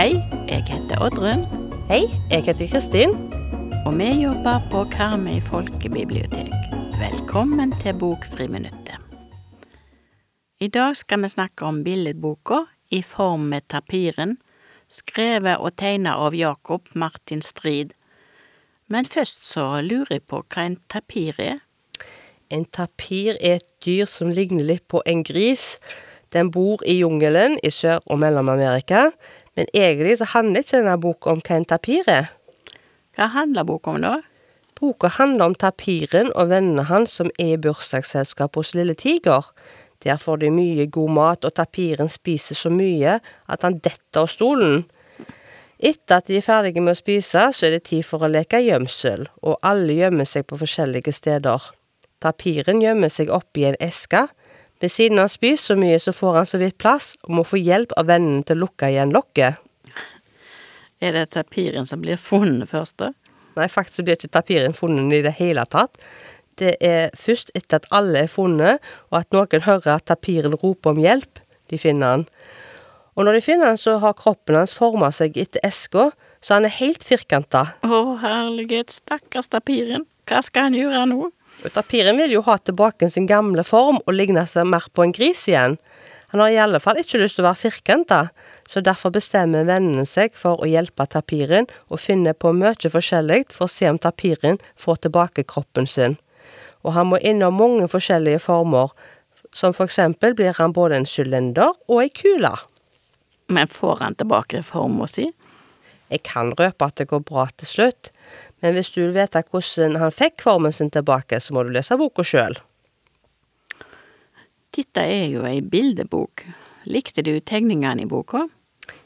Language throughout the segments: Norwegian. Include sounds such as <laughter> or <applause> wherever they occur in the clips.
Hei, jeg heter Oddrun, Hei, jeg heter Kristin. og vi jobber på Karmøy folkebibliotek. Velkommen til Bokfriminuttet. I dag skal vi snakke om billedboka I form med tapiren, skrevet og tegnet av Jakob Martin Strid. Men først så lurer jeg på hva en tapir er. En tapir er et dyr som ligner litt på en gris. Den bor i jungelen i Sør- og Mellom-Amerika, men egentlig så handler ikke denne boka om hva en tapir er. Hva handler boka om da? Boka handler om tapiren og vennene hans som er i bursdagsselskap hos Lille Tiger. Der får de mye god mat, og tapiren spiser så mye at han detter av stolen. Etter at de er ferdige med å spise, så er det tid for å leke gjemsel, og alle gjemmer seg på forskjellige steder. Tapiren gjemmer seg oppi en eske. Ved siden av han spiser så mye, så får han så vidt plass, og må få hjelp av vennene til å lukke igjen lokket. <laughs> Er det tapiren som blir funnet først, da? Nei, faktisk blir ikke tapiren funnet i det hele tatt. Det er først etter at alle er funnet, og at noen hører at tapiren roper om hjelp, de finner han. Og når de finner han, så har kroppen hans forma seg etter eska, så han er helt firkanta. Å, herlighet, stakkars tapiren. Hva skal han gjøre nå? Tapiren vil jo ha tilbake sin gamle form og ligne seg mer på en gris igjen. Han har i alle fall ikke lyst til å være firkanta, så derfor bestemmer vennene seg for å hjelpe tapiren og finne på mye forskjellig for å se om tapiren får tilbake kroppen sin. Og han må innom mange forskjellige former, som for eksempel blir han både en sylinder og ei kule. Men får han tilbake forma si? Jeg kan røpe at det går bra til slutt, men hvis du vil vite hvordan han fikk formen sin tilbake, så må du lese boka sjøl. Dette er jo ei bildebok. Likte du tegningene i boka?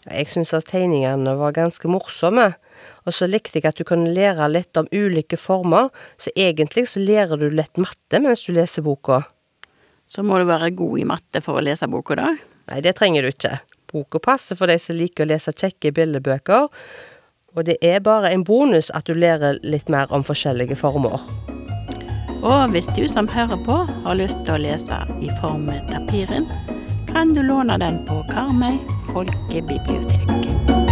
Jeg syns at tegningene var ganske morsomme, og så likte jeg at du kunne lære litt om ulike former, så egentlig så lærer du litt matte mens du leser boka. Så må du være god i matte for å lese boka, da. Nei, det trenger du ikke. Boka passer for de som liker å lese kjekke bildebøker, og det er bare en bonus at du lærer litt mer om forskjellige former. Og hvis du som hører på har lyst til å lese i form tapiren, kan du låne den på Karmøy folkebibliotek.